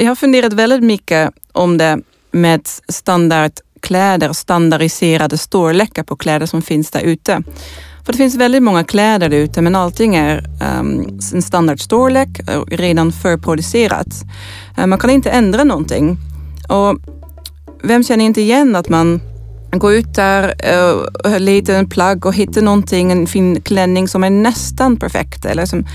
Jag har funderat väldigt mycket om det med standardkläder, standardiserade storlekar på kläder som finns där ute. För det finns väldigt många kläder där ute men allting är um, en standardstorlek, eh, redan förproducerat. Uh, man kan inte ändra någonting. Och vem känner inte igen att man gå ut där, eh, uh, leta en plagg och hitta någonting, en fin klänning som är nästan perfekt eller som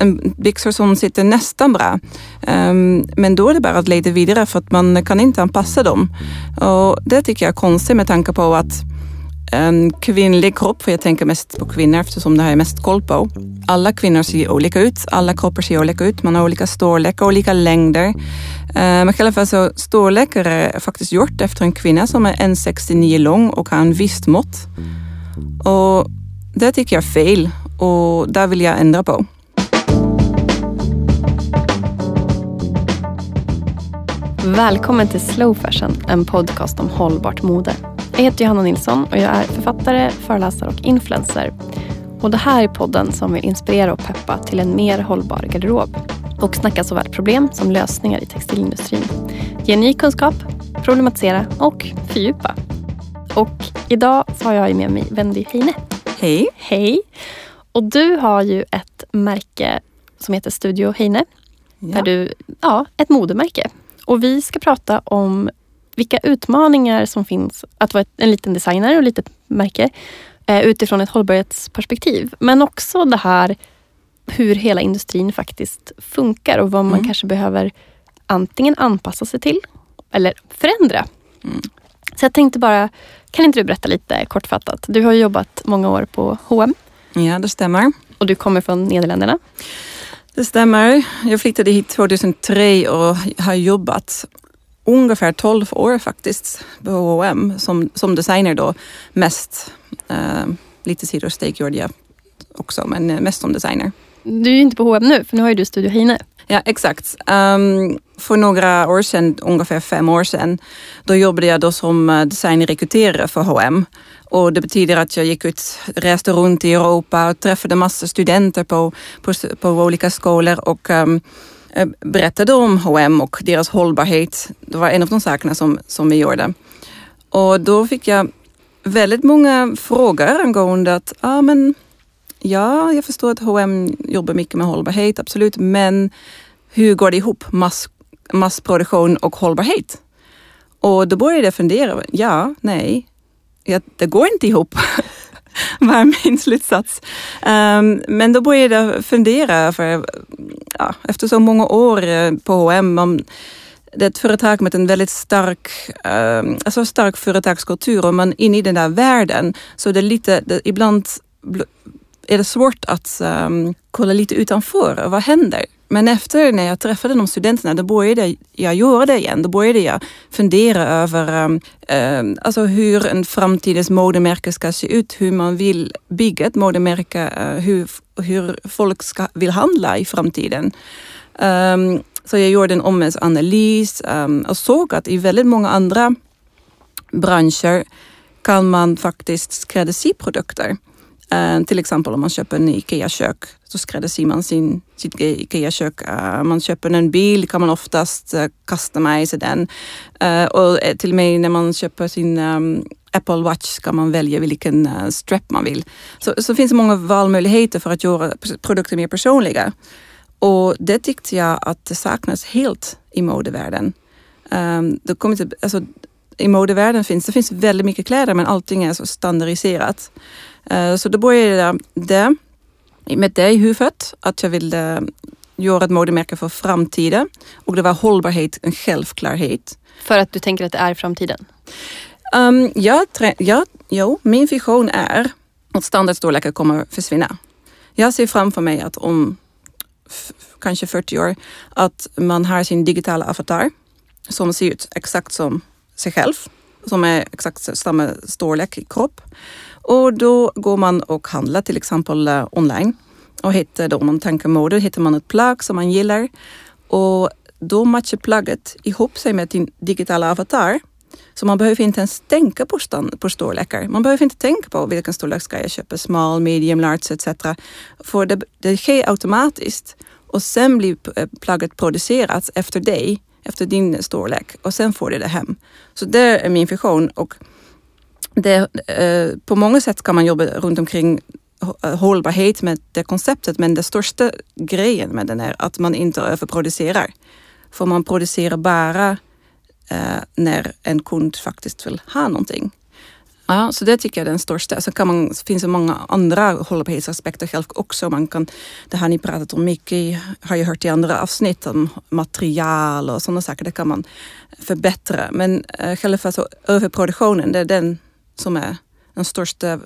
en byxor som sitter nästan bra. Um, men då är det bara att leta vidare för att man kan inte anpassa dem. Och det tycker jag är konstigt med tanke på att en kvinnlig kropp, för jag tänker mest på kvinnor eftersom det här är mest koll på. Alla kvinnor ser olika ut, alla kroppar ser olika ut, man har olika storlekar, olika längder. Eh, men i alla fall så storlekar är faktiskt gjort efter en kvinna som är 1,69 lång och har en visst mått. Och det tycker jag är fel och det vill jag ändra på. Välkommen till Slow Fashion, en podcast om hållbart mode. Jag heter Johanna Nilsson och jag är författare, föreläsare och influencer. Och det här är podden som vill inspirera och peppa till en mer hållbar garderob och snacka såväl problem som lösningar i textilindustrin. Ge ny kunskap, problematisera och fördjupa. Och idag så har jag med mig Wendy Heine. Hej! Hej! Och du har ju ett märke som heter Studio Heine. Ja. Där du, ja, ett modemärke. Och vi ska prata om vilka utmaningar som finns att vara en liten designer och litet märke eh, utifrån ett hållbarhetsperspektiv. Men också det här hur hela industrin faktiskt funkar och vad man mm. kanske behöver antingen anpassa sig till eller förändra. Mm. Så jag tänkte bara, kan inte du berätta lite kortfattat? Du har jobbat många år på H&M. Ja, det stämmer. Och du kommer från Nederländerna. Det stämmer. Jag flyttade hit 2003 och har jobbat ungefär 12 år faktiskt på H&M som, som designer då mest. Uh, lite sidosteg gjorde jag också men mest som designer. Du är ju inte på H&M nu för nu har ju du Studio Heine. Ja exakt. Um, för några år sedan, ungefär fem år sedan, då jobbade jag då som eh, designrekryterare för H&M. Och det betyder att jag gick ut, reste runt i Europa och träffade massa studenter på, på, på olika skolor och um, Eh, berättade om H&M och deras hållbarhet. Det var en av de sakerna som, som vi gjorde. Och då fick jag väldigt många frågor angående att, ah, men, ja, jag förstår att H&M jobbar mycket med hållbarhet, absolut, men hur går det ihop, mass, massproduktion och hållbarhet? Och då började jag fundera, ja, nej, ja, det går inte ihop. var min slutsats. Um, men då började jag fundera, för ja, efter så många år eh, på H&M det är ett företag med en väldigt stark, um, alltså stark företagskultur och man är inne i den där världen så det är lite, det, ibland är det svårt att um, kolla lite utanför. Vad händer? Men efter när jag träffade de studenterna, då började jag göra det igen. Då började jag fundera över um, alltså hur en framtidens modemärke ska se ut, hur man vill bygga ett modemärke, uh, hur, hur folk ska, vill handla i framtiden. Um, så jag gjorde en omvärldsanalys um, och såg att i väldigt många andra branscher kan man faktiskt skräddarsy produkter. Uh, till exempel om man köper en IKEA-kök så skräddarsyr man sin, sitt IKEA-kök. Uh, man köper en bil kan man oftast uh, customize den. Uh, och till och med när man köper sin um, Apple Watch kan man välja vilken uh, strap man vill. Så, så finns det många valmöjligheter för att göra produkter mer personliga. Och det tyckte jag att det saknas helt i modevärlden. Um, det kommer alltså, I modevärlden finns det finns väldigt mycket kläder men allting är så standardiserat. Eh, så då började jag det, med det i huvudet, att jag ville göra ett modemärke för framtiden. Och det var hållbarhet en självklarhet. För att du tänker att det är framtiden? Um, ja, ja, jo, min vision är att standardstorlekar kommer försvinna. Jag ser framför mig att om kanske 40 år, att man har sin digitala avatar som ser ut exakt som sig själv, som är exakt samma storlek i kropp. Och då går man och handlar till exempel eh, online och hittar då, om man tänker mode, hittar man ett plagg som man gillar och då matchar plagget ihop sig med din digitala avatar. Så man behöver inte ens tänka på, stand, på storlekar. Man behöver inte tänka på vilken storlek ska jag köpa, small, medium, large etc. För det, det sker automatiskt och sen blir eh, plagget producerat efter dig efter din storlek och sen får du det hem. Så det är min vision och det, eh, på många sätt kan man jobba runt omkring eh, hållbarhet med det konceptet men den största grejen med den är att man inte överproducerar. För man producerar bara eh, när en kund faktiskt vill ha någonting. Ja, så det tycker jag är den största. Så kan man, finns det många andra hållbarhetsaspekter själv också. Man kan, det har ni pratat om mycket, har jag hört i andra avsnitt om material och sådana saker. Det kan man förbättra. Men eh, själva så överproduktionen, det är den som är den största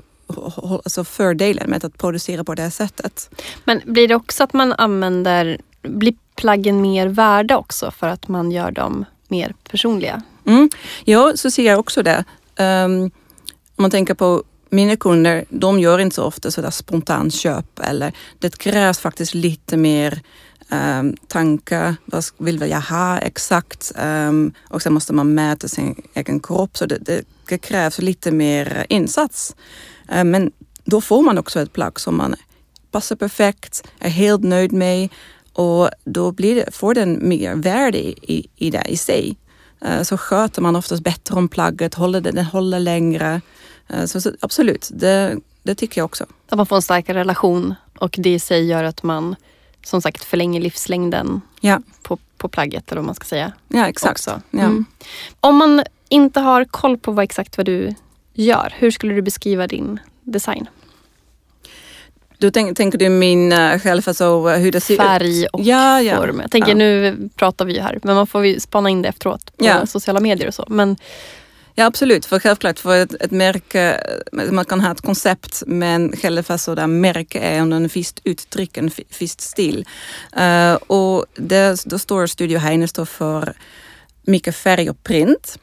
alltså fördelen med att producera på det här sättet. Men blir det också att man använder, blir plaggen mer värda också för att man gör dem mer personliga? Mm. Ja, så ser jag också det. Um, om man tänker på mina kunder, de gör inte så ofta sådär spontant köp eller det krävs faktiskt lite mer um, tankar. Vad vill jag ha exakt? Um, och sen måste man mäta sin egen kropp så det, det, det krävs lite mer insats. Um, men då får man också ett plagg som man passar perfekt, är helt nöjd med och då blir det, får den mer värde i, i det i sig. Uh, så sköter man oftast bättre om plagget, håller det, den håller längre. Uh, så, så, absolut, det, det tycker jag också. Att man får en starkare relation och det i sig gör att man som sagt förlänger livslängden ja. på, på plagget eller vad man ska säga. Ja exakt. Ja. Mm. Om man inte har koll på vad exakt vad du gör, hur skulle du beskriva din design? Då tänk, tänker du min uh, själv, alltså hur det ser Färg ut? Färg och ja, ja. form. Jag tänker ja. nu pratar vi här men man får ju spana in det efteråt på sociala medier och så. Men Ja absolut, för självklart för ett, märke, man kan ha ett koncept men själva sådär märke är under en visst uttryck, en visst stil. Uh, och det, då står Studio Heine står för mycket färg och print.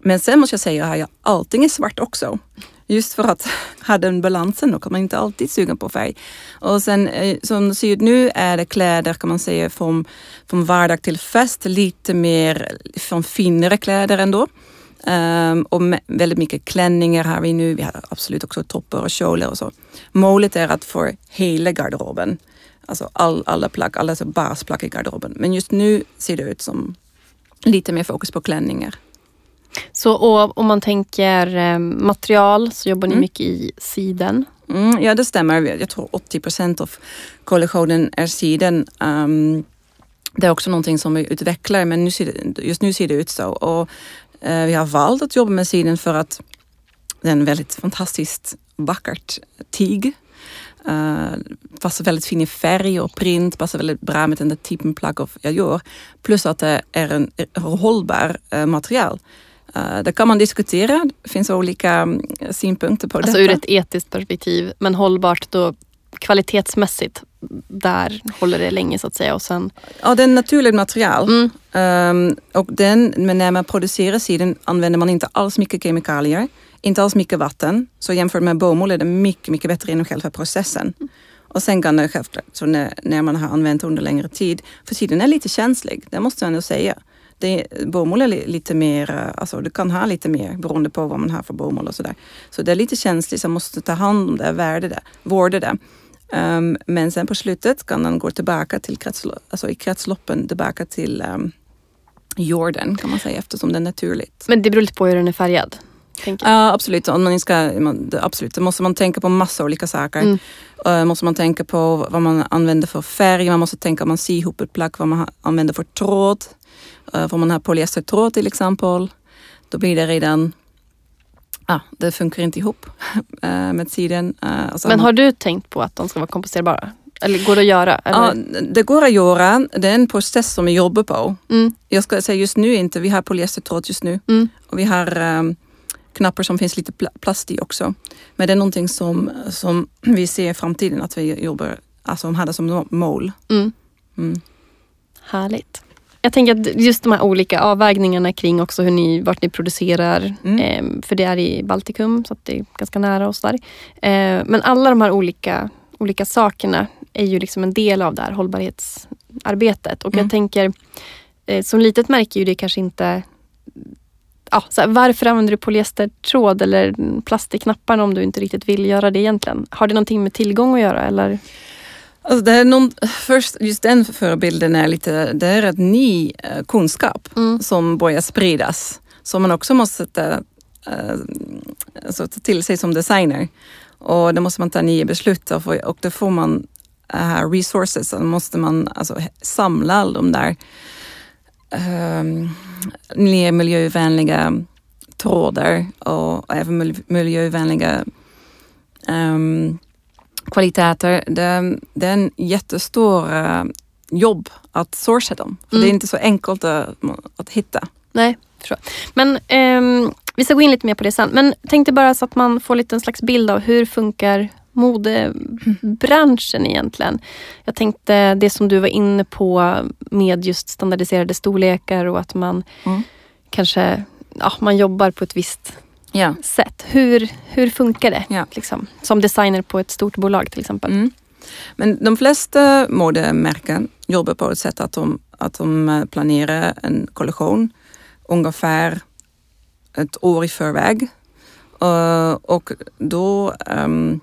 Men sen måste jag säga att allting är svart också. Just för att ha den balansen då kan man inte alltid suga på färg. Och sen eh, som ser ut nu är det kläder kan man säga från, från vardag till fest, lite mer från finare kläder ändå. Um, och väldigt mycket klänningar har vi nu. Vi har absolut också toppar och kjolar och så. Målet är att få hela garderoben, alltså all, alla plagg, alla basplagg i garderoben. Men just nu ser det ut som lite mer fokus på klänningar. Så om man tänker eh, material så jobbar ni mm. mycket i siden? Mm, ja det stämmer. Jag tror 80 procent av kollektionen är siden. Um, det är också någonting som vi utvecklar men nu ser det, just nu ser det ut så. Och vi har valt att jobba med siden för att det är en väldigt fantastiskt vackert tyg. Uh, passar väldigt fin i färg och print, passar väldigt bra med den där typen plagg jag gör. Plus att det är en hållbar uh, material. Uh, det kan man diskutera, det finns olika um, synpunkter på alltså detta. Ur ett etiskt perspektiv, men hållbart då kvalitetsmässigt, där håller det länge så att säga. Och sen... Ja, det är naturligt material. Mm. Um, och den, men när man producerar siden använder man inte alls mycket kemikalier, inte alls mycket vatten. Så jämfört med bomull är det mycket, mycket bättre inom själva processen. Mm. Och sen kan det självklart, så när, när man har använt under längre tid, för tiden är lite känslig, det måste jag ändå säga. Det, bomull är lite mer, alltså det kan ha lite mer beroende på vad man har för bomull och sådär. Så det är lite känsligt, så man måste ta hand om det, värde det, vårda det. Um, men sen på slutet kan den gå tillbaka till kretslopp, alltså i kretsloppen tillbaka till um, jorden kan man säga eftersom den är naturligt. Men det beror lite på hur den är färgad? Ja absolut, Om man ska, absolut. Då måste man tänka på massa olika saker. Mm. Uh, måste man tänka på vad man använder för färg, man måste tänka om man syr ihop ett plagg, vad man använder för tråd. Uh, om man har polyestertråd till exempel, då blir det redan ah, det funkar inte ihop uh, med tiden. Uh, Men har du tänkt på att de ska vara komposterbara? Eller går det att göra? Eller? Ja, det går att göra. Det är en process som vi jobbar på. Mm. Jag ska säga just nu inte, vi har polyestertråd just nu. Mm. Och vi har um, knappar som finns lite plast i också. Men det är någonting som, som vi ser i framtiden att vi jobbar, alltså har det som mål. Mm. Mm. Härligt. Jag tänker att just de här olika avvägningarna kring också hur ni, vart ni producerar, mm. eh, för det är i Baltikum så att det är ganska nära oss där. Eh, men alla de här olika, olika sakerna är ju liksom en del av det här hållbarhetsarbetet. Och mm. jag tänker, eh, som litet märke är ju det kanske inte ja, så här, varför använder du polyestertråd eller plast i knapparna om du inte riktigt vill göra det egentligen? Har det någonting med tillgång att göra eller? Alltså det är någon, först, just den förebilden är lite, det är ett ny eh, kunskap Mm. som börjar spridas. Som man också måste ta, eh, alltså, ta till sig som designer. Och det måste man ta nya beslut och och då får man uh, resources. Då måste man alltså, samla alla de där um, mer miljövänliga trådar och även mil- miljövänliga um, kvaliteter. Det, det är en jättestor eh, jobb att sourca dem. För Mm. Det är inte så enkelt att, att hitta. Nej, förstår. Men ehm, vi ska gå in lite mer på det sen. Men tänkte bara så att man får lite en slags bild av hur funkar modebranschen egentligen. Jag tänkte det som du var inne på med just standardiserade storlekar och att man Mm. kanske ja, man jobbar på ett visst Ja. sätt. Hur, hur funkar det? Ja. Liksom? Som designer på ett stort bolag till exempel. Mm. Men de flesta modemärken jobbar på ett sätt att de, att de eh, planerar en kollektion ungefär ett år i förväg. Eh, och då ehm,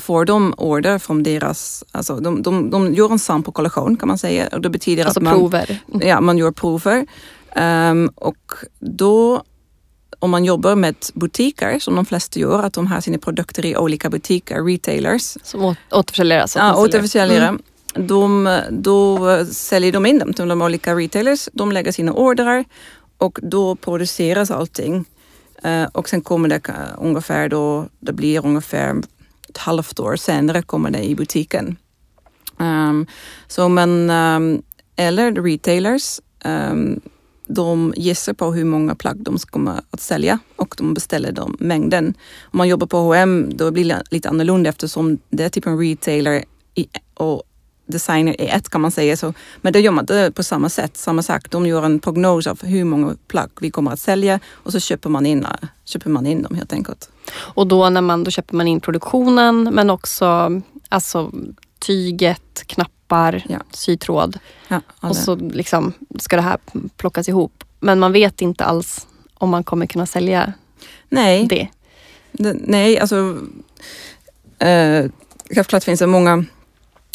får de order från deras, alltså de, de, de gör en sample-kollektion kan man säga. Och det betyder Alltså att man, prover. ja, man gör prover. Ehm, och då om man jobbar med butiker, som de flesta gör, att de har sina produkter i olika butiker, retailers, Som återförsäljare. Alltså, ja, återförsäljare. Mm. De, då säljer de in dem till de olika retailers. De lägger sina ordrar och då produceras allting. Eh, och sen kommer det ungefär då, det blir ungefär ett halvt år senare kommer det i butiken. Ehm, så men, ehm, eller retailers, ehm, de gissar på hur många plagg de kommer att sälja och de beställer de mängden. Om man jobbar på H&M då blir det lite annorlunda eftersom det är typ en retailer och designer i ett kan man säga. Så, men då gör man det på samma sätt, samma sak. De gör en prognos av hur många plagg vi kommer att sälja och så köper man in, köper man in dem helt enkelt. Och då när man, då köper man in produktionen men också alltså, tyget, knappar, Ja. sytråd. Ja, alla. Och så liksom ska det här plockas ihop. Men man vet inte alls om man kommer kunna sälja nej, det. det, nej, alltså eh, självklart finns det många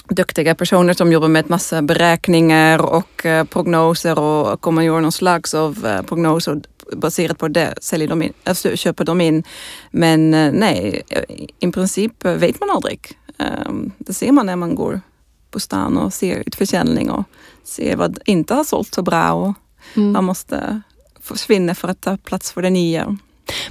duktiga personer som jobbar med massa beräkningar och eh, prognoser och kommer göra någon slags av eh, prognoser baserat på det säljer de in, alltså, köper de in. Men eh, nej, i- princip vet man aldrig. Eh, det ser man när man går på stan och ser utförsäljning och ser vad inte har sålt så bra och Mm. man måste försvinna för att ta plats för det nya.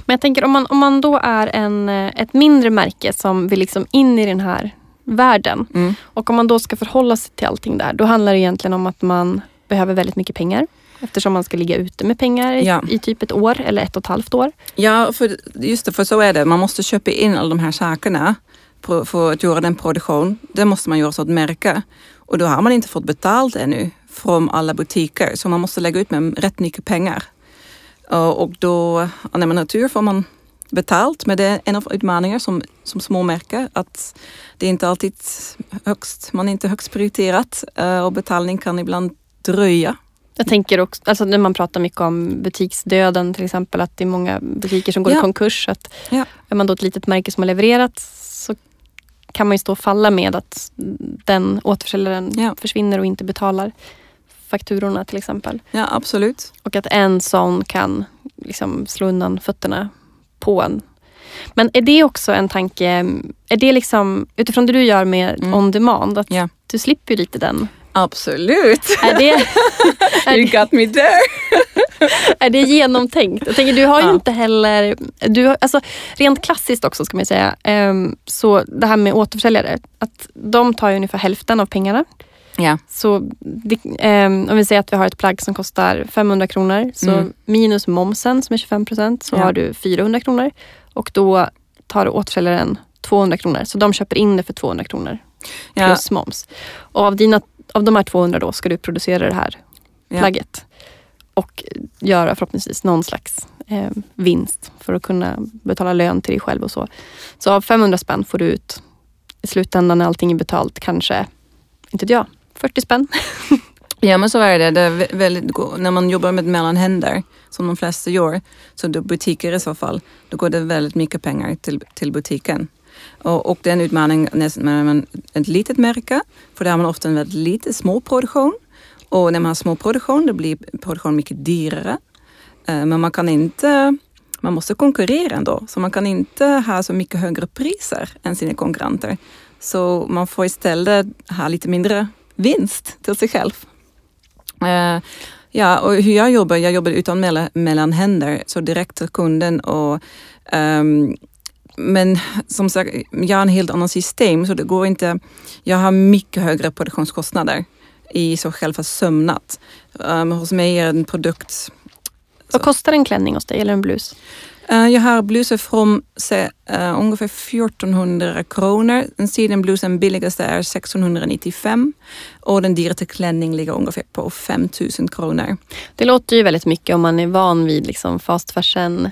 Men jag tänker om man, om man då är en, eh, ett mindre märke som vill liksom in i den här världen. Mm. Och om man då ska förhålla sig till allting där. Då handlar det egentligen om att man behöver väldigt mycket pengar. Eftersom man ska ligga ute med pengar i- Ja. i typ ett år eller ett och ett halvt år. Ja, för, just det, för så är det. Man måste köpa in alla de här sakerna för, att göra den produktion. Det måste man göra så att märka. Och då har man inte fått betalt ännu från alla butiker. Så man måste lägga ut med rätt mycket pengar. Och då, när man har tur får man betalt. Men det är en av utmaningarna som, som småmärke. Att det är inte alltid högst, man är inte högst prioriterat. eh, Och betalning kan ibland dröja. Jag tänker också, alltså när man pratar mycket om butiksdöden till exempel, att det är många butiker som går i Ja. konkurs. Att Ja. Är man då ett litet märke som har levererat kan man ju stå och falla med att den återförsäljaren Ja. försvinner och inte betalar fakturorna till exempel. Ja, absolut. Och att en sån kan liksom slå undan fötterna på en. Men är det också en tanke, är det liksom utifrån det du gör med Mm. on demand, att Ja. du slipper lite den. Absolut. Är det, är You got me there. Är det genomtänkt? Jag tänker, du har ju Ja. inte heller... Du har, alltså, rent klassiskt också ska man säga. ehm, så det här med återförsäljare. Att de tar ju ungefär hälften av pengarna. Ja. Så det, ehm, om vi säger att vi har ett plagg som kostar 500 kronor. Så Mm. minus momsen som är 25 procent så Ja. har du 400 kronor. Och då tar återförsäljaren 200 kronor. Så de köper in det för 200 kronor Ja. plus moms. Och av, dina, av de här 200 då ska du producera det här Ja. plagget. Och göra förhoppningsvis någon slags eh, vinst för att kunna betala lön till dig själv och så. Så av 500 spänn får du ut i slutändan när allting är betalt kanske, inte jag, 40 spänn. Ja men så är det. det är vä- väldigt, när man jobbar med mellanhänder, som de flesta gör, så då butiker i så fall, då går det väldigt mycket pengar till, till butiken. Och, det är en utmaning när man ett litet märke, för där har man ofta en väldigt liten småproduktion. Och när man har småproduktion då blir produktionen mycket dyrare. Eh, men man kan inte man måste konkurrera ändå, så man kan inte ha så mycket högre priser än sina konkurrenter. Så man får istället ha lite mindre vinst till sig själv. Uh, ja, och hur jag jobbar, jag jobbar utan mellanhänder, så direkt till kunden. Och, um, men som sagt, jag har en helt annan system så det går inte. Jag har mycket högre produktionskostnader i så själva sömnat. Um, hos mig är en produkt vad kostar en klänning hos dig eller en blus? Uh, jag har blusar från uh, ungefär 1400 kronor. Den sidenblusen billigaste är 695 och den dyraste klänning ligger ungefär på 5000 kronor. Det låter ju väldigt mycket om man är van vid liksom fast fashion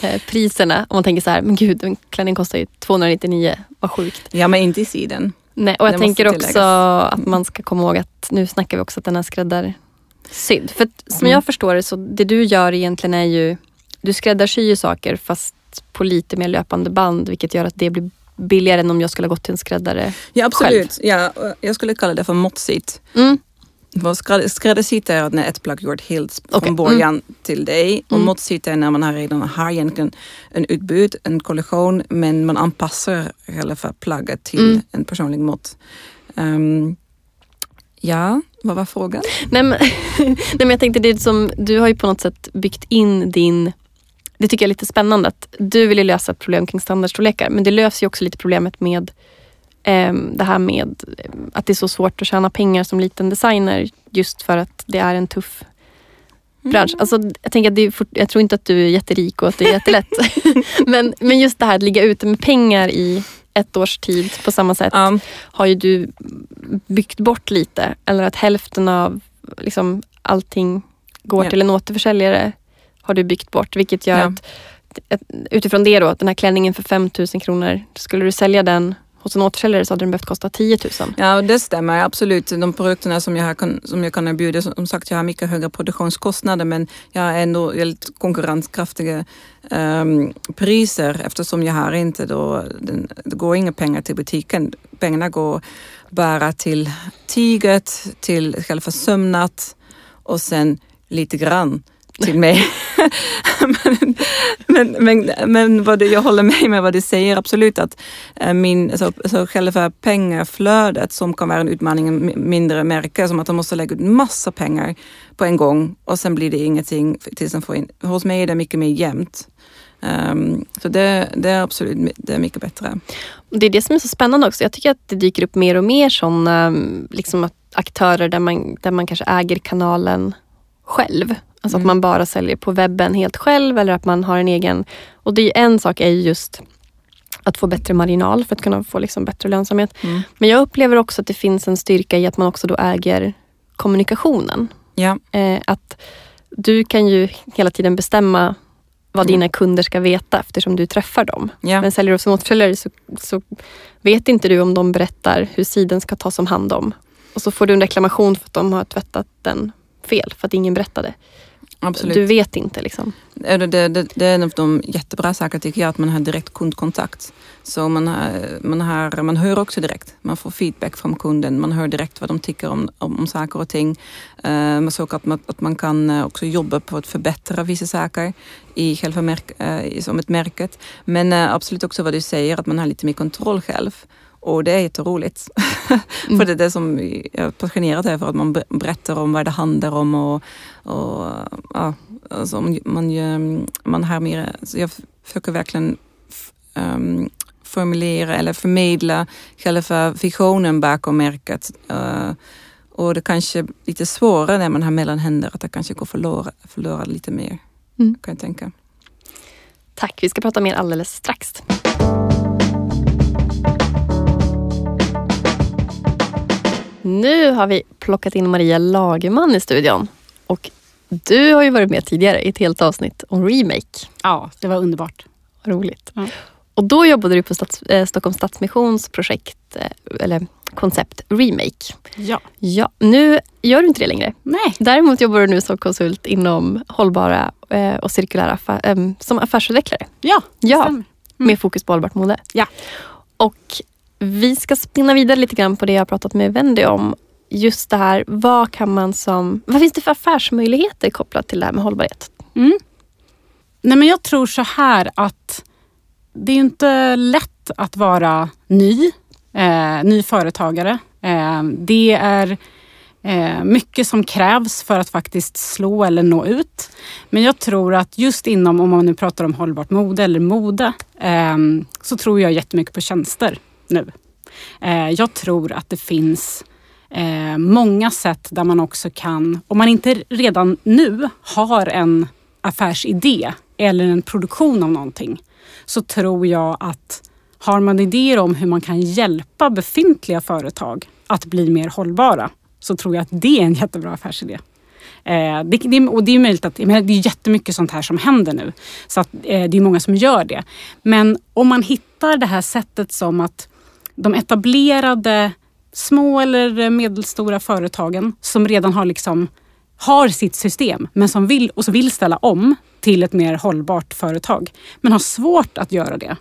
eh, priserna. Om man tänker så här, men gud en klänning kostar ju 299, vad sjukt. Ja men inte i siden. Nej, och jag det tänker också att man ska komma ihåg att nu snackar vi också att den här skräddar synd. För som mm. jag förstår det så det du gör egentligen är ju, du skräddarsyr saker fast på lite mer löpande band vilket gör att det blir billigare än om jag skulle ha gått till en skräddare Ja absolut, själv. ja, jag skulle kalla det för måttsytt. Mm. Skräddarsytt är när ett plagg gjort helt från okay. början mm. till dig och mm. är när man redan har egentligen en utbud, en kollektion men man anpassar hela plagget till mm. en personlig mått. Um, Ja, vad var frågan? Nej men, nej, men jag tänkte det som, du har ju på något sätt byggt in din det tycker jag är lite spännande att du vill lösa ett problem kring standardstorlekar men det löser ju också lite problemet med det här med att det är så svårt att tjäna pengar som liten designer just för att det är en tuff bransch. Mm. Alltså, jag, tänker att det är, jag tror inte att du är jätterik och att det är jättelätt. men, men just det här att ligga ute med pengar i ett års tid på samma sätt um. har ju du byggt bort lite. Eller att hälften av liksom, allting går yeah. till en återförsäljare har du byggt bort. Vilket gör yeah. att utifrån det då, den här klänningen för 5000 kronor, skulle du sälja den hos en återförsäljare så hade den behövt kosta 10 000. Ja, det stämmer absolut. De produkterna som jag, har, som jag kan erbjuda, som sagt jag har mycket högre produktionskostnader men jag har ändå väldigt konkurrenskraftiga um, priser eftersom jag har inte då, den, det går inga pengar till butiken. Pengarna går bara till tyget, till själva sömnat och sen lite grann till mig. men, men, men, men vad du, jag håller med med vad du säger, absolut att eh, min, så, så själva pengaflödet som kan vara en utmaning i mindre märke, som att de måste lägga ut massa pengar på en gång och sen blir det ingenting tills de får in. Hos mig är det mycket mer jämnt. Um, så det, det, är absolut det är mycket bättre. Det är det som är så spännande också. Jag tycker att det dyker upp mer och mer sådana liksom aktörer där man, där man kanske äger kanalen själv. Alltså mm. att man bara säljer på webben helt själv eller att man har en egen... Och det är en sak är just att få bättre marginal för att kunna få liksom bättre lönsamhet. Mm. Men jag upplever också att det finns en styrka i att man också då äger kommunikationen. Ja. Eh, att du kan ju hela tiden bestämma vad dina kunder ska veta eftersom du träffar dem. Ja. Men säljer du som återförsäljare så, så vet inte du om de berättar hur sidan ska tas om hand om. Och så får du en reklamation för att de har tvättat den fel för att ingen berättade. Absolut. Du vet inte liksom. Det, det, det, är en av de jättebra sakerna tycker jag, att man har direkt kundkontakt. Så man, har, man, har, man hör också direkt. Man får feedback från kunden. Man hör direkt vad de tycker om, om, om saker och ting. Uh, så att man, att man kan eh, också jobba på att förbättra vissa saker i själva märk, uh, som ett märket. Men uh, absolut också vad du säger, att man har lite mer kontroll själv. Och det är jätteroligt. Mm. för det är det som jag är passionerad över, att man berättar om vad det handlar om och, och ja, alltså man, man har mer, alltså jag försöker verkligen um, formulera eller förmedla själva visionen bakom märket. Uh, och det kanske är lite svårare när man har mellanhänder, att det kanske går förlora, förlora lite mer. Mm. Kan jag tänka. Tack, vi ska prata mer alldeles strax. Nu har vi plockat in Maria Lagerman i studion. Och du har ju varit med tidigare i ett helt avsnitt om remake. Ja, det var underbart. Roligt. Ja. Och då jobbade du på Stats, eh, Stockholms Stadsmissions projekt, eh, eller koncept Remake. Ja. ja. Nu gör du inte det längre. Nej. Däremot jobbar du nu som konsult inom hållbara eh, och cirkulära affär, eh, som affärsutvecklare. Ja, ja. Stämmer. Mm. Med fokus på hållbart mode. Ja. Och vi ska spinna vidare lite grann på det jag har pratat med Wendy om. Just det här, vad kan man som... Vad finns det för affärsmöjligheter kopplat till det här med hållbarhet? Mm. Nej, men jag tror så här att det är inte lätt att vara ny, eh, ny företagare. Eh, det är eh, mycket som krävs för att faktiskt slå eller nå ut. Men jag tror att just inom, om man nu pratar om hållbart mode eller mode, eh, så tror jag jättemycket på tjänster nu. Eh, jag tror att det finns eh, många sätt där man också kan, om man inte redan nu har en affärsidé eller en produktion av någonting, så tror jag att har man idéer om hur man kan hjälpa befintliga företag att bli mer hållbara så tror jag att det är en jättebra affärsidé. Eh, det, det, och det är möjligt att, men det är jättemycket sånt här som händer nu. Så att, eh, det är många som gör det. Men om man hittar det här sättet som att de etablerade små eller medelstora företagen som redan har liksom har sitt system men som vill, och som vill ställa om till ett mer hållbart företag men har svårt att göra det.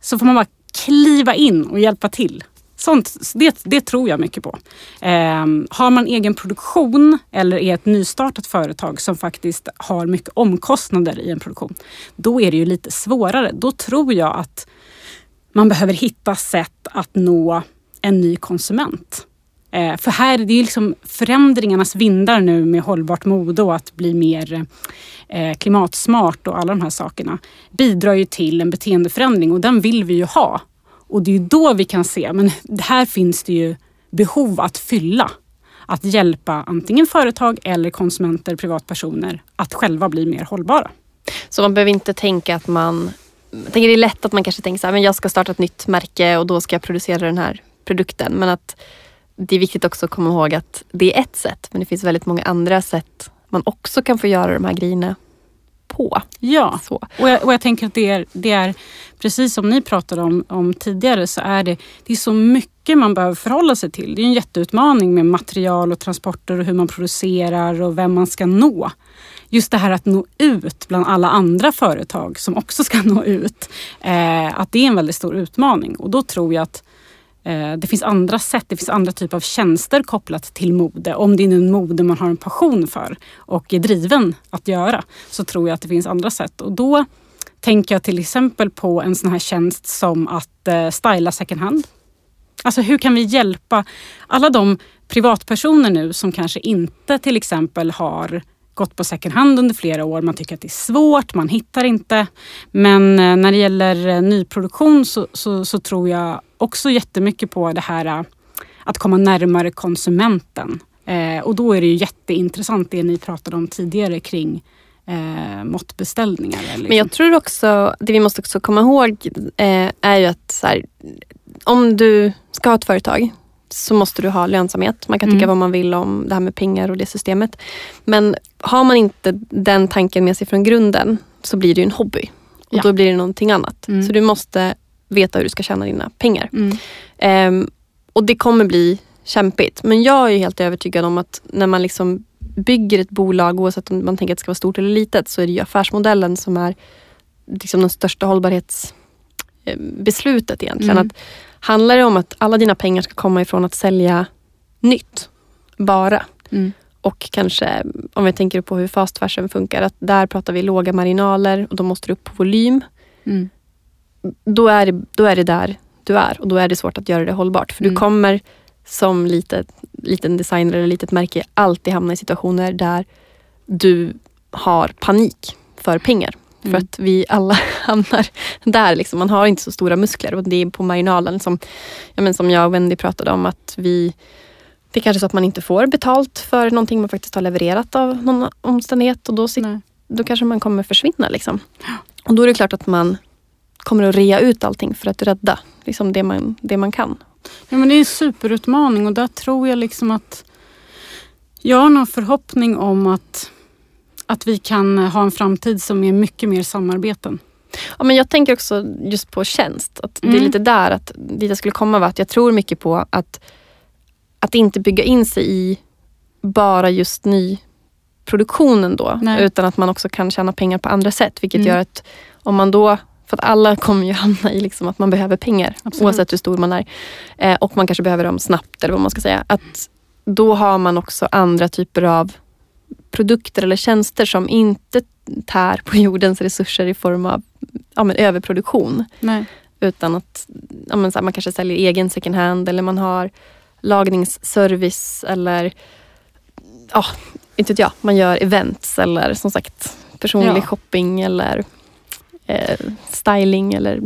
Så får man bara kliva in och hjälpa till. Sånt, det, det tror jag mycket på. Eh, har man egen produktion eller är ett nystartat företag som faktiskt har mycket omkostnader i en produktion, då är det ju lite svårare. Då tror jag att man behöver hitta sätt att nå en ny konsument. Eh, för här det är liksom förändringarnas vindar nu med hållbart mode och att bli mer eh, klimatsmart och alla de här sakerna bidrar ju till en beteendeförändring och den vill vi ju ha. Och det är då vi kan se, men här finns det ju behov att fylla. Att hjälpa antingen företag eller konsumenter, privatpersoner att själva bli mer hållbara. Så man behöver inte tänka att man... Jag tänker det är lätt att man kanske tänker så här, men jag ska starta ett nytt märke och då ska jag producera den här produkten. Men att det är viktigt också att komma ihåg att det är ett sätt men det finns väldigt många andra sätt man också kan få göra de här grejerna på. Ja, så. Och, jag, och jag tänker att det är, det är precis som ni pratade om, om tidigare så är det, det är så mycket man behöver förhålla sig till. Det är en jätteutmaning med material och transporter och hur man producerar och vem man ska nå. Just det här att nå ut bland alla andra företag som också ska nå ut. Eh, att det är en väldigt stor utmaning och då tror jag att Eh, det finns andra sätt, det finns andra typer av tjänster kopplat till mode. Om det är en mode man har en passion för och är driven att göra så tror jag att det finns andra sätt. Och då tänker jag till exempel på en sån här tjänst som att eh, styla second hand. Alltså hur kan vi hjälpa alla de privatpersoner nu som kanske inte till exempel har gått på second hand under flera år. Man tycker att det är svårt, man hittar inte. Men eh, när det gäller eh, nyproduktion så, så, så tror jag också jättemycket på det här äh, att komma närmare konsumenten. Eh, och då är det ju jätteintressant det ni pratade om tidigare kring eh, måttbeställningar. Liksom. Men jag tror också, det vi måste också komma ihåg eh, är ju att här, om du ska ha ett företag så måste du ha lönsamhet. Man kan tycka mm. vad man vill om det här med pengar och det systemet. Men har man inte den tanken med sig från grunden så blir det en hobby. Och ja. då blir det någonting annat. Mm. Så du måste veta hur du ska tjäna dina pengar. Mm. Um, och det kommer bli kämpigt. Men jag är helt övertygad om att när man liksom bygger ett bolag, oavsett om man tänker att det ska vara stort eller litet, så är det ju affärsmodellen som är liksom den största hållbarhetsbeslutet egentligen. Mm. Att handlar det om att alla dina pengar ska komma ifrån att sälja nytt, bara. Mm. Och kanske, om vi tänker på hur fast fashion funkar, att där pratar vi låga marginaler och då måste du upp på volym. Mm då är, det, då är det där du är och då är det svårt att göra det hållbart. För mm. du kommer som litet, liten designer eller litet märke alltid hamna i situationer där du har panik för pengar. Mm. För att vi alla hamnar där. Liksom. Man har inte så stora muskler och det är på marginalen som, ja, men som jag och Wendy pratade om att vi det är kanske så att man inte får betalt för någonting man faktiskt har levererat av någon omständighet och då, då kanske man kommer försvinna. Liksom. Och då är det klart att man kommer att rea ut allting för att rädda liksom det, man, det man kan. Ja, men det är en superutmaning och där tror jag liksom att jag har någon förhoppning om att, att vi kan ha en framtid som är mycket mer samarbeten. Ja, men jag tänker också just på tjänst. Att mm. Det är mm. lite där att dit jag skulle komma var att jag tror mycket på att, att inte bygga in sig i bara just nyproduktionen då. Nej. Utan att man också kan tjäna pengar på andra sätt. Vilket mm. gör att om man då För att alla kommer ju hamna i liksom att man behöver pengar Absolut. oavsett hur stor man är. Eh, och man kanske behöver dem snabbt eller vad man ska säga. Att då har man också andra typer av produkter eller tjänster som inte tär på jordens resurser i form av ja, men överproduktion. Nej. Utan att ja, men här, man kanske säljer egen second hand eller man har lagningsservice eller ja, inte vet jag, man gör events eller som sagt personlig Ja. shopping eller eh, styling eller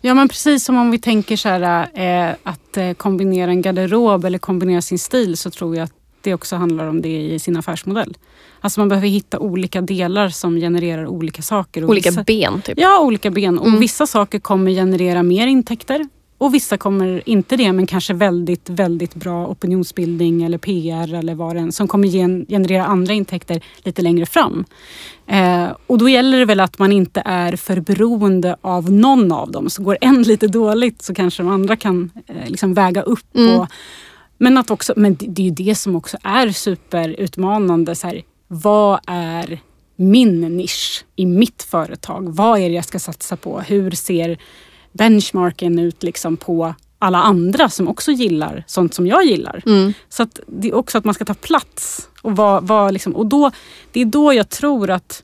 Ja men precis som om vi tänker så här, eh, att eh, kombinera en garderob eller kombinera sin stil så tror jag att det också handlar om det i sin affärsmodell. Alltså man behöver hitta olika delar som genererar olika saker. olika vissa, ben. Typ. Ja, olika ben. Och Mm. vissa saker kommer generera mer intäkter och vissa kommer inte det men kanske väldigt, väldigt bra opinionsbildning eller PR eller vad det än som kommer gen- generera andra intäkter lite längre fram. Eh, och då gäller det väl att man inte är för beroende av någon av dem. Så går en lite dåligt så kanske de andra kan eh, liksom väga upp. Mm. Och, men, att också, men det, det är ju det som också är superutmanande. Så här, vad är min nisch i mitt företag? Vad är det jag ska satsa på? Hur ser benchmarken ut liksom på alla andra som också gillar sånt som jag gillar? Mm. Så att det är också att man ska ta plats. Och, vara, vara liksom, och då, det är då jag tror att,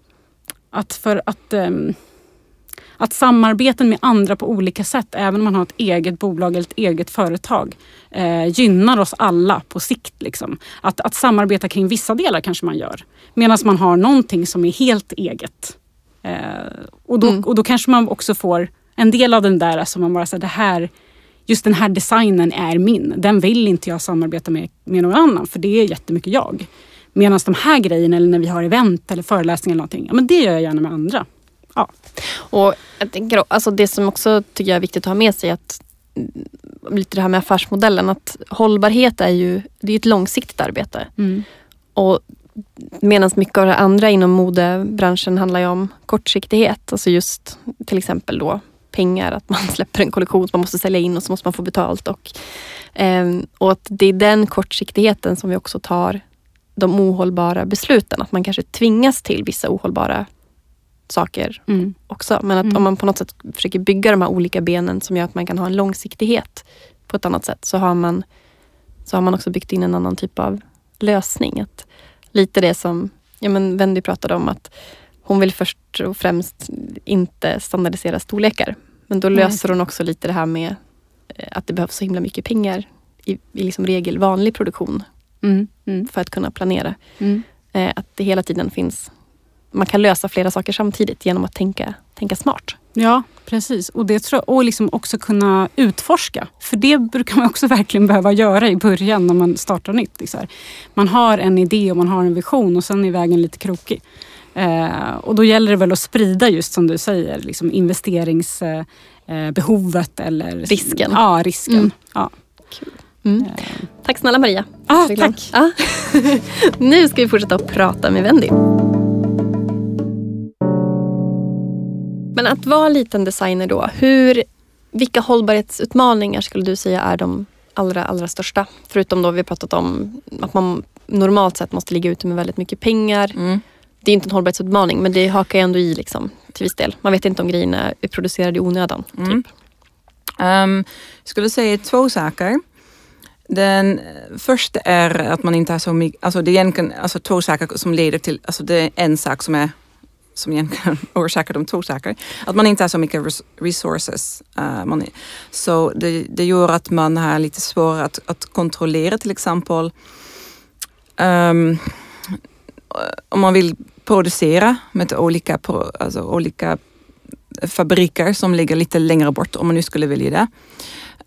att för att, ehm, att samarbeten med andra på olika sätt, även om man har ett eget bolag eller ett eget företag, eh, gynnar oss alla på sikt. Liksom. Att, att samarbeta kring vissa delar kanske man gör. Medan man har någonting som är helt eget. Eh, och, då, Mm. och då kanske man också får en del av den där som man bara säger, det här just den här designen är min. Den vill inte jag samarbeta med, med någon annan för det är jättemycket jag. Medan de här grejerna eller när vi har event eller föreläsningar eller någonting, ja men det gör jag gärna med andra. Ja. Och jag tänker, alltså det som också tycker jag är viktigt att ha med sig att mm, lite det här med affärsmodellen att hållbarhet är ju det är ett långsiktigt arbete. Mm. Och Medan mycket av det andra inom modebranschen handlar ju om kortsiktighet. Alltså just till exempel då pengar, att man släpper en kollektion som man måste sälja in och så måste man få betalt. Och, ehm, och att det är den kortsiktigheten som vi också tar de ohållbara besluten. Att man kanske tvingas till vissa ohållbara saker Mm. också. Men att Mm. om man på något sätt försöker bygga de här olika benen som gör att man kan ha en långsiktighet på ett annat sätt så har man, så har man också byggt in en annan typ av lösning. Att lite det som ja, men Wendy pratade om att hon vill först och främst inte standardisera storlekar. Men då Nej. löser hon också lite det här med eh, att det behövs så himla mycket pengar i, i liksom regel vanlig produktion Mm. Mm. för att kunna planera. Mm. Eh, att det hela tiden finns man kan lösa flera saker samtidigt genom att tänka, tänka smart. Ja, precis. Och, det tror jag, och liksom också kunna utforska. För det brukar man också verkligen behöva göra i början när man startar nytt. Här. Man har en idé och man har en vision och sen är vägen lite krokig. Eh, och då gäller det väl att sprida just som du säger, liksom investeringsbehovet eh, behovet eller Risken. Ja, risken. Mm. Ja. Mm. Eh, Tack snälla Maria. Ah, tack. Ja. nu ska vi fortsätta att prata med Wendy. Men att vara liten designer då, hur, vilka hållbarhetsutmaningar skulle du säga är de allra, allra största? Förutom då vi pratat om att man normalt sett måste ligga ute med väldigt mycket pengar. Mm. Det är inte en hållbarhetsutmaning men det hakar ju ändå i liksom, till viss del. Man vet inte om grejerna är producerade i onödan. Mm. Typ. Jag skulle säga två saker. Den första är att man inte har så mycket, alltså det är egentligen alltså två saker som leder till, alltså det är en sak som är som egentligen orsakar de två saker. Att man inte har så mycket res- resources. Eh, uh, man, så det, det gör att man har lite svårare att, att kontrollera till exempel um, om man vill producera med olika, pro- alltså olika fabriker som ligger lite längre bort om man nu skulle vilja det.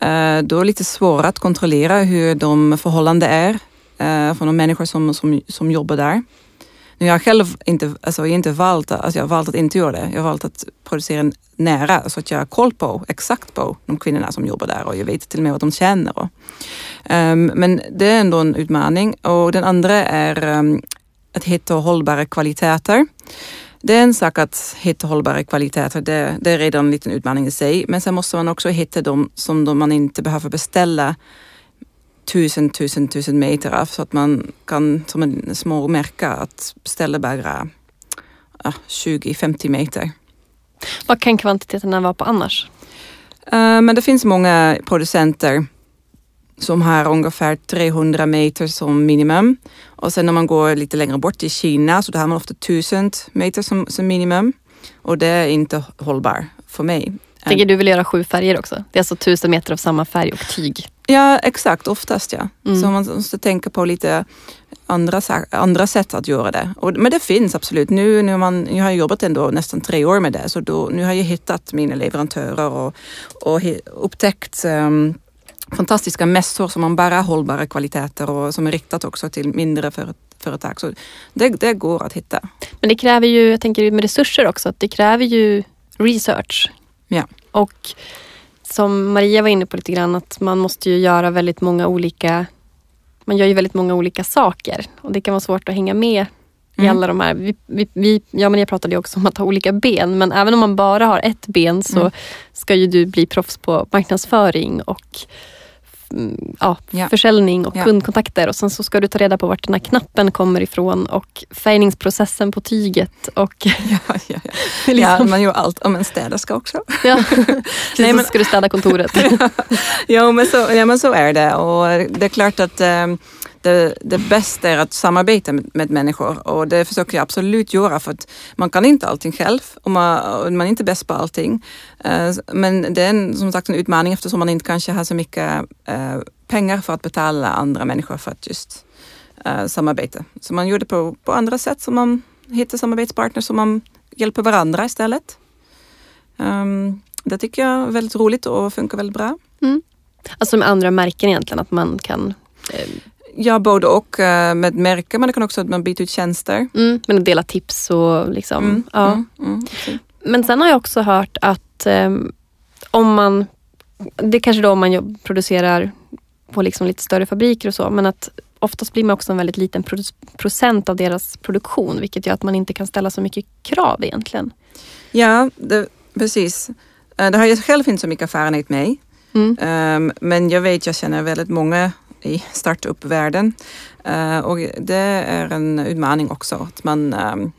Uh, Då är det lite svårare att kontrollera hur de förhållanden är uh, för de människor som, som, som jobbar där. Jag har själv inte, alltså jag inte valt, alltså jag har valt att inte göra det. Jag har valt att producera nära så att jag har koll på, exakt på de kvinnorna som jobbar där och jag vet till och med vad de känner. Och, ehm, men det är ändå en utmaning och den andra är um, att hitta hållbara kvaliteter. Det är en sak att hitta hållbara kvaliteter, det, det är redan en liten utmaning i sig. Men sen måste man också hitta de som de man inte behöver beställa tusen, tusen, tusen meter av. Så att man kan som en små märke att beställa bara ja, 20-50 meter. Vad kan kvantiteterna vara på annars? Eh, men det finns många producenter som har ungefär 300 meter som minimum. Och sen när man går lite längre bort till Kina så då har man ofta 1000 meter som, som minimum. Och det är inte hållbart för mig. Tänker du vill göra sju färger också? Det är alltså tusen meter av samma färg och tyg. Ja, exakt. Oftast ja. Mm. Så man måste tänka på lite andra, andra sätt att göra det. Och, men det finns absolut. Nu, nu, man, jag har jobbat ändå nästan tre år med det, så då, nu har jag hittat mina leverantörer och, och upptäckt ehm, fantastiska mässor som har bara hållbara kvaliteter och som är riktat också till mindre för, företag. Så det, det går att hitta. Men det kräver ju, jag tänker med resurser också, att det kräver ju research. Ja. Och som Maria var inne på lite grann, att man måste ju göra väldigt många olika man gör ju väldigt många olika saker och det kan vara svårt att hänga med i Mm. alla de här. Vi, vi, vi, jag och Maria pratade ju också om att ha olika ben men även om man bara har ett ben så Mm. ska ju du bli proffs på marknadsföring och ja, Ja. försäljning och Ja. kundkontakter och sen så ska du ta reda på vart den här knappen kommer ifrån och färgningsprocessen på tyget och Ja, ja, ja. liksom, man gör allt. Om en städerska också. ja. Precis, Nej, men- så ska du städa kontoret. ja, men så, ja, men så är det. Och det är klart att det, det bästa är att samarbeta med, med människor och det försöker jag absolut göra för att man kan inte allting själv och man, och man är inte bäst på allting. Eh, men det är en, som sagt en utmaning eftersom man inte kanske har så mycket eh, pengar för att betala andra människor för att just eh, samarbeta. Så man gör det på, på andra sätt, så man hittar samarbetspartners som man hjälper varandra istället. Um, det tycker jag är väldigt roligt och funkar väldigt bra. Mm. Alltså med andra märken egentligen, att man kan eh, Ja, både och eh, med märken, men det kan också att man byter ut tjänster. mm, men att dela tips och liksom. Mm, ja. mm, mm, absolut. Men sen har jag också hört att ehm, om man, det är kanske då om man producerar på liksom lite större fabriker och så, men att oftast blir man också en väldigt liten procent av deras produktion, vilket gör att man inte kan ställa så mycket krav egentligen. Ja, det, precis. Eh, Det har jag själv inte så mycket erfarenhet med. Mm. Ehm, Men jag vet, jag känner väldigt många i startup-världen. Eh, Och det är en utmaning också. Att man, ehm,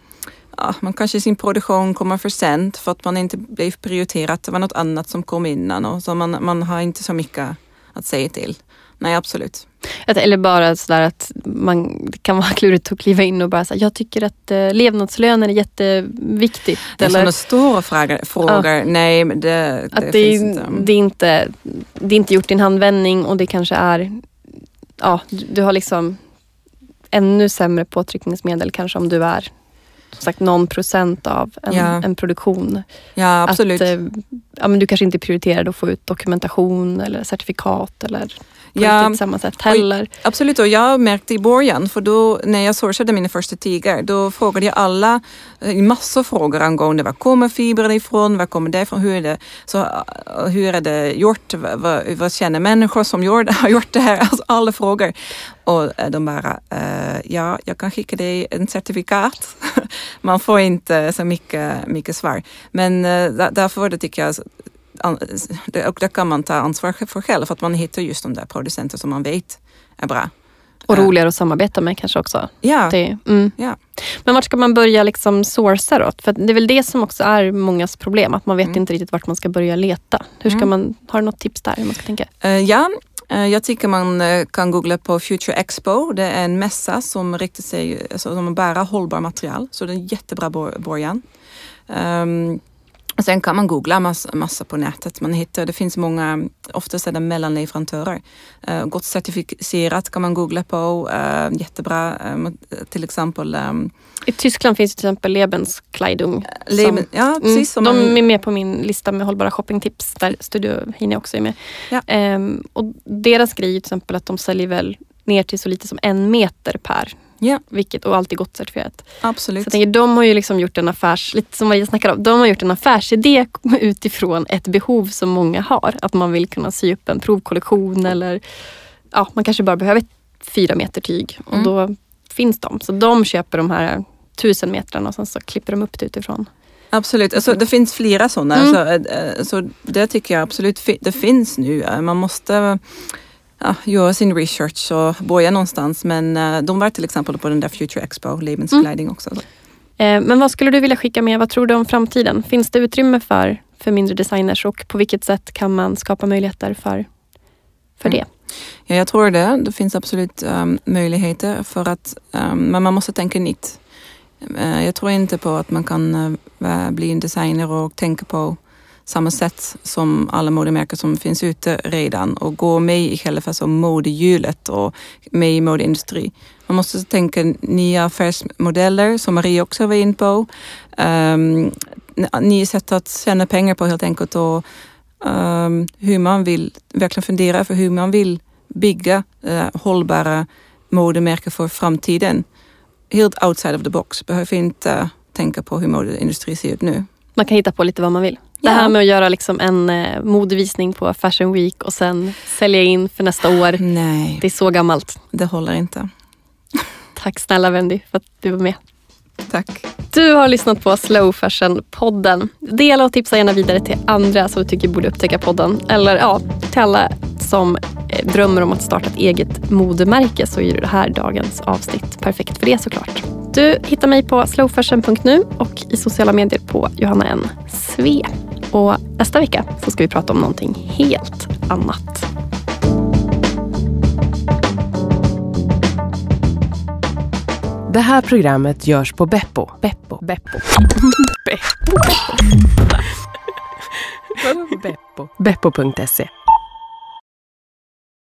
ja, man kanske i sin produktion kommer för sent för att man inte blev prioriterat. Det var något annat som kom innan och så man, man har inte så mycket att säga till. Nej, absolut. Att, eller bara sådär att man det kan vara klurigt att kliva in och bara säga, jag tycker att eh, levnadslöner är jätteviktigt. Det är Eller sådana stora frågor. frågor. Nej, men det, det, att det, finns är, inte. det, är inte, det är inte gjort i en handvändning och det kanske är, ja, du, har liksom ännu sämre påtryckningsmedel kanske om du är som sagt någon procent av en, Ja. en produktion. Ja, absolut. Att, eh, ja, men du kanske inte prioriterar att få ut dokumentation eller certifikat eller på Ja. riktigt samma sätt heller. Absolut, och jag märkte i början, för då när jag sourcade mina första tiger, då frågade jag alla eh, massor frågor angående var kommer fibrerna ifrån, var kommer det ifrån, hur är det, så, eh, hur är det gjort, vad, vad, känner människor som det, har gjort det här, alltså alla frågor. Och eh, de bara, ja, jag kan skicka dig en certifikat. Man får inte så mycket, mycket svar. Men där- därför det tycker jag och det kan man ta ansvar för själv, för att man hittar just de där producenter som man vet är bra. Och Ja. roligare att samarbeta med kanske också. Ja, Det, mm. ja. Men vart ska man börja liksom sourca då? För det är väl det som också är mångas problem, att man vet Mm. inte riktigt vart man ska börja leta. Hur ska Mm. man, har du något tips där hur man ska tänka? Eh, ja, eh, jag tycker man eh, kan googla på Future Expo. Det är en mässa som riktar sig alltså, som bara hållbar material, så det är en jättebra början. Um, och sen kan man googla massa, massa på nätet. Man hittar, det finns många, oftast är det mellanleverantörer. Uh, gott certifierat kan man googla på. Uh, jättebra, um, till exempel um, I Tyskland finns till exempel Lebenskleidung. Leben, som- ja, Mm, precis. som de man- är med på min lista med hållbara shoppingtips där Studio Hine också är med. Ja. Ehm, och deras grej är till exempel att de säljer väl ner till så lite som en meter per. Ja. Vilket, och alltid gott certifierat. Så Absolut. jag tänker, de har ju liksom gjort en affärs, lite som Maria om, de har gjort en affärsidé utifrån ett behov som många har. Att man vill kunna sy upp en provkollektion eller ja, man kanske bara behöver fyra meter tyg och Mm. då finns de. Så de köper de här tusen metrarna och sen så klipper de upp det utifrån. Absolut, alltså, det finns flera sådana. Mm. Alltså, eh, så det tycker jag absolut det finns nu. Eh, Man måste ja, göra sin research och börja någonstans. Men eh, de var till exempel på den där Future Expo, Lebenskleiding också. Så. Eh, men vad skulle du vilja skicka med? Vad tror du om framtiden? Finns det utrymme för, för mindre designers och på vilket sätt kan man skapa möjligheter för, för det? Ja, jag tror det. Det finns absolut um, möjligheter för att, um, men man måste tänka nytt. Uh, jag tror inte på att man kan uh, bli en designer och tänka på samma sätt som alla modemärken som finns ute redan och gå med i själva modehjulet och med i modeindustri. Man måste tänka nya affärsmodeller som Marie också var in på. Um, nya sätt att tjäna pengar på helt enkelt och um, hur man vill verkligen fundera för hur man vill bygga uh, hållbara modemärken för framtiden. Helt outside of the box. Behöver inte tänka på hur modeindustrin ser ut nu. Man kan hitta på lite vad man vill. Det här med att göra liksom en eh, modevisning på Fashion Week och sen sälja in för nästa år. Nej. Det är så gammalt. Det håller inte. Tack snälla Wendy för att du var med. Tack. Du har lyssnat på Slow Fashion-podden. Dela och tipsa gärna vidare till andra som du tycker borde upptäcka podden. Eller ja, till alla som eh, drömmer om att starta ett eget modemärke så är det här dagens avsnitt perfekt för det såklart. Du hittar mig på slowfashion.nu och i sociala medier på Johanna N. Sve. Och nästa vecka så ska vi prata om någonting helt annat. Det här programmet görs på Beppo. Beppo. Beppo. Beppo. Beppo. Beppo.se